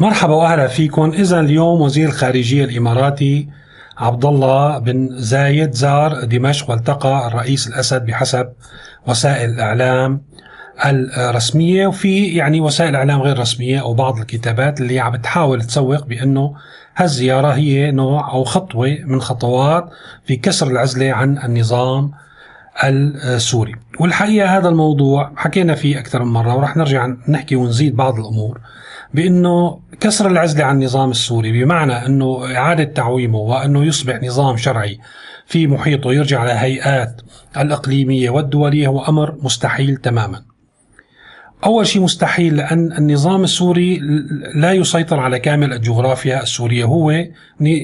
مرحبا وأهلا فيكم. إذا اليوم وزير الخارجية الإماراتي عبد الله بن زايد زار دمشق والتقى الرئيس الأسد بحسب وسائل الإعلام الرسمية. وفي يعني وسائل اعلام غير رسمية أو بعض الكتابات اللي عم بتحاول تسوق بأنه هالزيارة هي نوع أو خطوة من خطوات في كسر العزلة عن النظام السوري. والحقيقة هذا الموضوع حكينا فيه أكثر من مرة ورح نرجع نحكي ونزيد بعض الأمور. بأنه كسر العزلة عن النظام السوري بمعنى أنه إعادة تعويمه وأنه يصبح نظام شرعي في محيطه يرجع على هيئات الإقليمية والدولية هو أمر مستحيل تماما. أول شيء مستحيل لأن النظام السوري لا يسيطر على كامل الجغرافيا السورية هو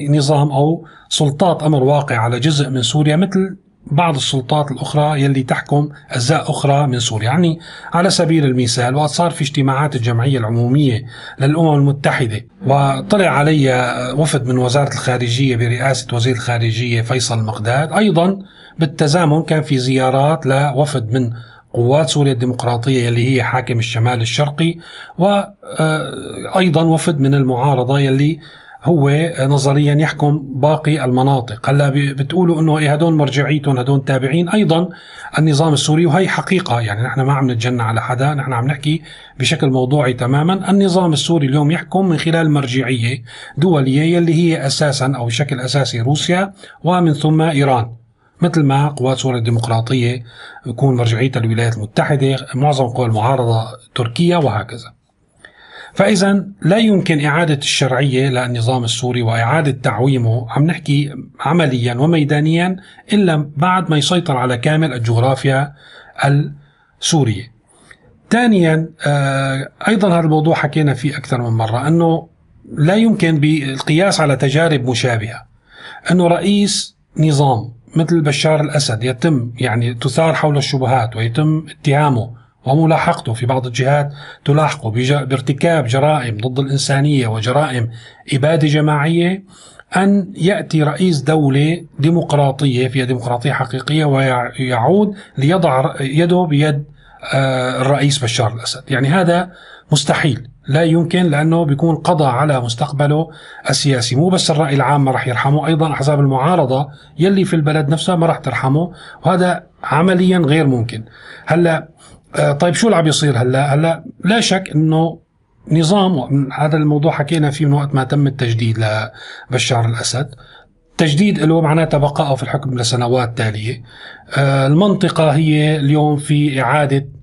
نظام أو سلطات أمر واقع على جزء من سوريا مثل بعض السلطات الأخرى يلي تحكم أجزاء أخرى من سوريا. يعني على سبيل المثال وقت صار في اجتماعات الجمعية العمومية للأمم المتحدة وطلع علي وفد من وزارة الخارجية برئاسة وزير الخارجية فيصل مقداد أيضا بالتزامن كان في زيارات لوفد من قوات سوريا الديمقراطية يلي هي حاكم الشمال الشرقي وأيضا وفد من المعارضة يلي هو نظريا يحكم باقي المناطق. هلا بتقولوا إنه إيه هدول مرجعيتهم هدول تابعين. أيضا النظام السوري وهي حقيقة يعني نحن ما عم نتجنى على حدا نحن عم نحكي بشكل موضوعي تماما. النظام السوري اليوم يحكم من خلال مرجعية دولية يلي هي أساسا أو بشكل أساسي روسيا ومن ثم إيران. مثل ما قوات سوريا الديمقراطية يكون مرجعيتها الولايات المتحدة معظم قوى المعارضة تركيا وهكذا. فإذا لا يمكن إعادة الشرعية للنظام السوري وإعادة تعويمه عم نحكي عمليا وميدانيا إلا بعد ما يسيطر على كامل الجغرافيا السورية. ثانيا آه، أيضا هذا الموضوع حكينا فيه أكثر من مرة أنه لا يمكن بالقياس على تجارب مشابهة. أنه رئيس نظام مثل بشار الأسد يتم يعني تثار حول الشبهات ويتم اتهامه وملاحقته في بعض الجهات تلاحقه بارتكاب جرائم ضد الإنسانية وجرائم إبادة جماعية أن يأتي رئيس دولة ديمقراطية فيها ديمقراطية حقيقية ويعود ليضع يده بيد آه، الرئيس بشار الأسد. يعني هذا مستحيل. لا يمكن لأنه بيكون قضى على مستقبله السياسي. مو بس الرأي العام ما راح يرحمه أيضا احزاب المعارضة يلي في البلد نفسها ما راح ترحمه وهذا عمليا غير ممكن. هلأ طيب شو اللي عم يصير هلا؟ هلا لا شك إنه نظام هذا الموضوع حكينا فيه من وقت ما تم التجديد لبشار الأسد تجديد له معناتها بقائه في الحكم لسنوات تالية آه، المنطقة هي اليوم في إعادة آه،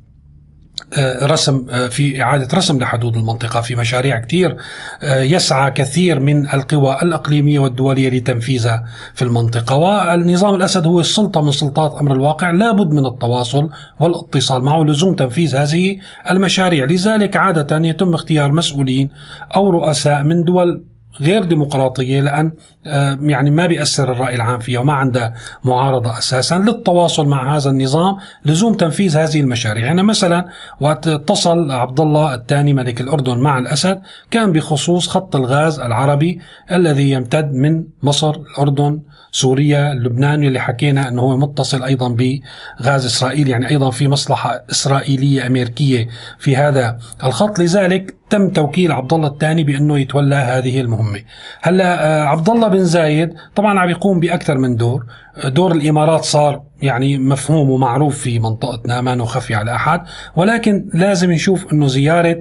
رسم آه، في إعادة رسم لحدود المنطقة في مشاريع كثير آه، يسعى كثير من القوى الإقليمية والدولية لتنفيذها في المنطقة. والنظام الأسد هو السلطة من سلطات أمر الواقع لابد من التواصل والاتصال معه لزوم تنفيذ هذه المشاريع. لذلك عادة يتم اختيار مسؤولين أو رؤساء من دول غير ديمقراطية لأن آه، يعني ما بيأثر الرأي العام فيها وما عندها معارضة أساسا للتواصل مع هذا النظام لزوم تنفيذ هذه المشاريع. يعني مثلا وقت اتصل عبد الله الثاني ملك الأردن مع الأسد كان بخصوص خط الغاز العربي الذي يمتد من مصر الأردن سوريا لبنان اللي حكينا إنه هو متصل أيضا بغاز إسرائيل يعني أيضا في مصلحة إسرائيلية أمريكية في هذا الخط. لذلك تم توكيل عبد الله الثاني بأنه يتولى هذه المهمة. هلا آه، عبد الله بن زايد طبعا عم يقوم بأكثر من دور، دور الإمارات صار يعني مفهوم ومعروف في منطقتنا ما نخفي على أحد، ولكن لازم نشوف إنه زيارة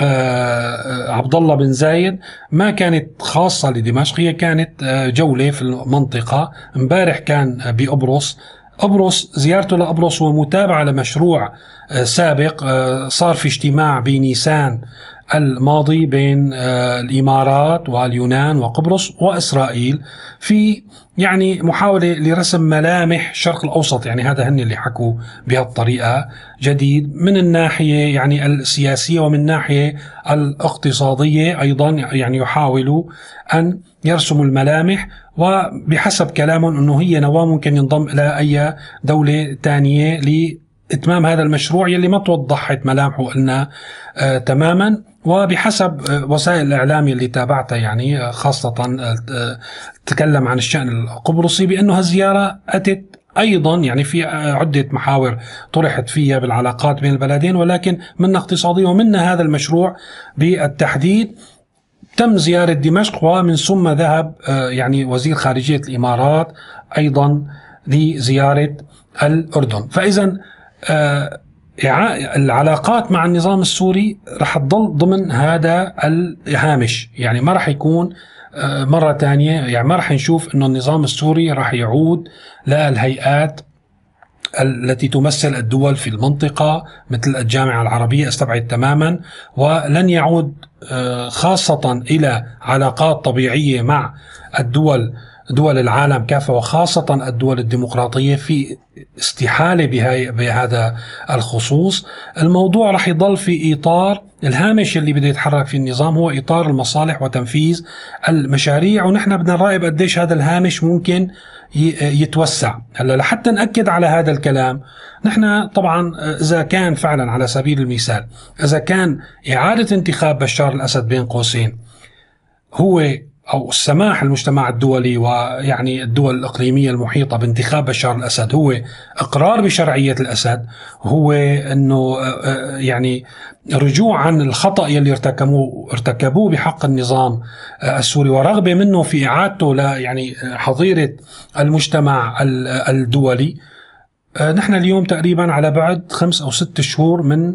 آه، آه، عبد الله بن زايد ما كانت خاصة لدمشق هي كانت جولة في المنطقة. امبارح كان بقبرص قبرص زيارته لقبرص ومتابعة لمشروع سابق صار في اجتماع بنيسان الماضي بين آه، الإمارات واليونان وقبرص وإسرائيل في يعني محاولة لرسم ملامح الشرق الأوسط. يعني هذا هن اللي حكوا بهالطريقة. جديد من الناحية يعني السياسية ومن الناحيه الاقتصادية أيضا يعني يحاولوا أن يرسموا الملامح وبحسب كلامهم إنه هي نواة ممكن ينضم إلى أي دولة ثانية اتمام هذا المشروع يلي ما توضحت ملامحه قلنا آه تماما. وبحسب آه وسائل الإعلام اللي تابعتها يعني آه خاصة تكلم عن الشأن القبرصي بأنه هالزيارة أتت أيضا يعني في عدة محاور طرحت فيها بالعلاقات بين البلدين ولكن منها اقتصاديه ومنها هذا المشروع بالتحديد تم زيارة دمشق ومن ثم ذهب يعني وزير خارجية الإمارات أيضا لزيارة الأردن. فإذا العلاقات مع النظام السوري رح تضل ضمن هذا الهامش. يعني ما رح يكون آه، مرة ثانية يعني ما رح نشوف أنه النظام السوري رح يعود للهيئات التي تمثل الدول في المنطقة مثل الجامعة العربية استبعد تماما ولن يعود آه، خاصة إلى علاقات طبيعية مع الدول دول العالم كافة وخاصة الدول الديمقراطية في استحالة بهذا الخصوص. الموضوع رح يضل في إطار الهامش اللي بده يتحرك في النظام هو إطار المصالح وتنفيذ المشاريع ونحن بدنا نراقب قديش هذا الهامش ممكن يتوسع. هلا لحتى نأكد على هذا الكلام نحن طبعا إذا كان فعلا على سبيل المثال إذا كان إعادة انتخاب بشار الأسد بين قوسين. هو أو السماح المجتمع الدولي ويعني الدول الإقليمية المحيطة بانتخاب بشار الأسد هو إقرار بشرعية الأسد هو إنه آه، يعني رجوع عن الخطأ يلي ارتكبوه ارتكبوه بحق النظام آه، السوري ورغبة منه في إعادته ل يعني حظيرة المجتمع الدولي. نحن اليوم تقريبا على بعد خمس أو ست شهور من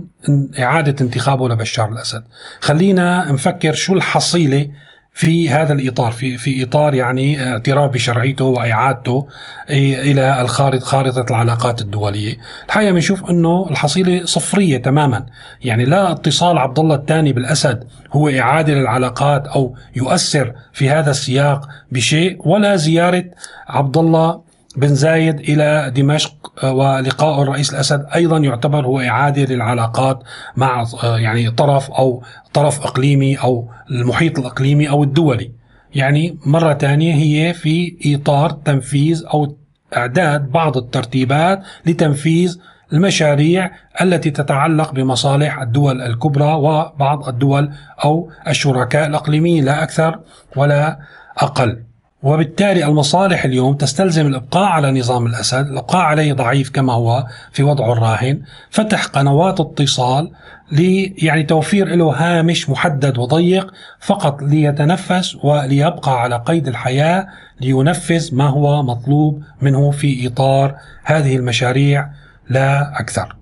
إعادة انتخابه لبشار الأسد. خلينا نفكر شو الحصيلة في هذا الإطار في في إطار يعني اعتراف بشرعيته وإعادته إلى الخارطه خارطة العلاقات الدولية، الحقيقة بنشوف إنه الحصيلة صفرية تماما، يعني لا اتصال عبد الله الثاني بالأسد هو إعادة للعلاقات أو يؤثر في هذا السياق بشيء ولا زيارة عبد الله بن زايد إلى دمشق آه، ولقاء الرئيس الأسد أيضا يعتبر هو إعادة للعلاقات مع آه، يعني طرف أو طرف إقليمي أو المحيط الإقليمي أو الدولي. يعني مرة ثانية هي في إطار تنفيذ أو إعداد بعض الترتيبات لتنفيذ المشاريع التي تتعلق بمصالح الدول الكبرى وبعض الدول أو الشركاء الإقليميين لا أكثر ولا أقل. وبالتالي المصالح اليوم تستلزم الإبقاء على نظام الأسد، الإبقاء عليه ضعيف كما هو في وضعه الراهن، فتح قنوات اتصال لي يعني توفير له هامش محدد وضيق فقط ليتنفس وليبقى على قيد الحياة لينفذ ما هو مطلوب منه في إطار هذه المشاريع لا أكثر.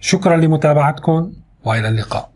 شكرا لمتابعتكم وإلى اللقاء.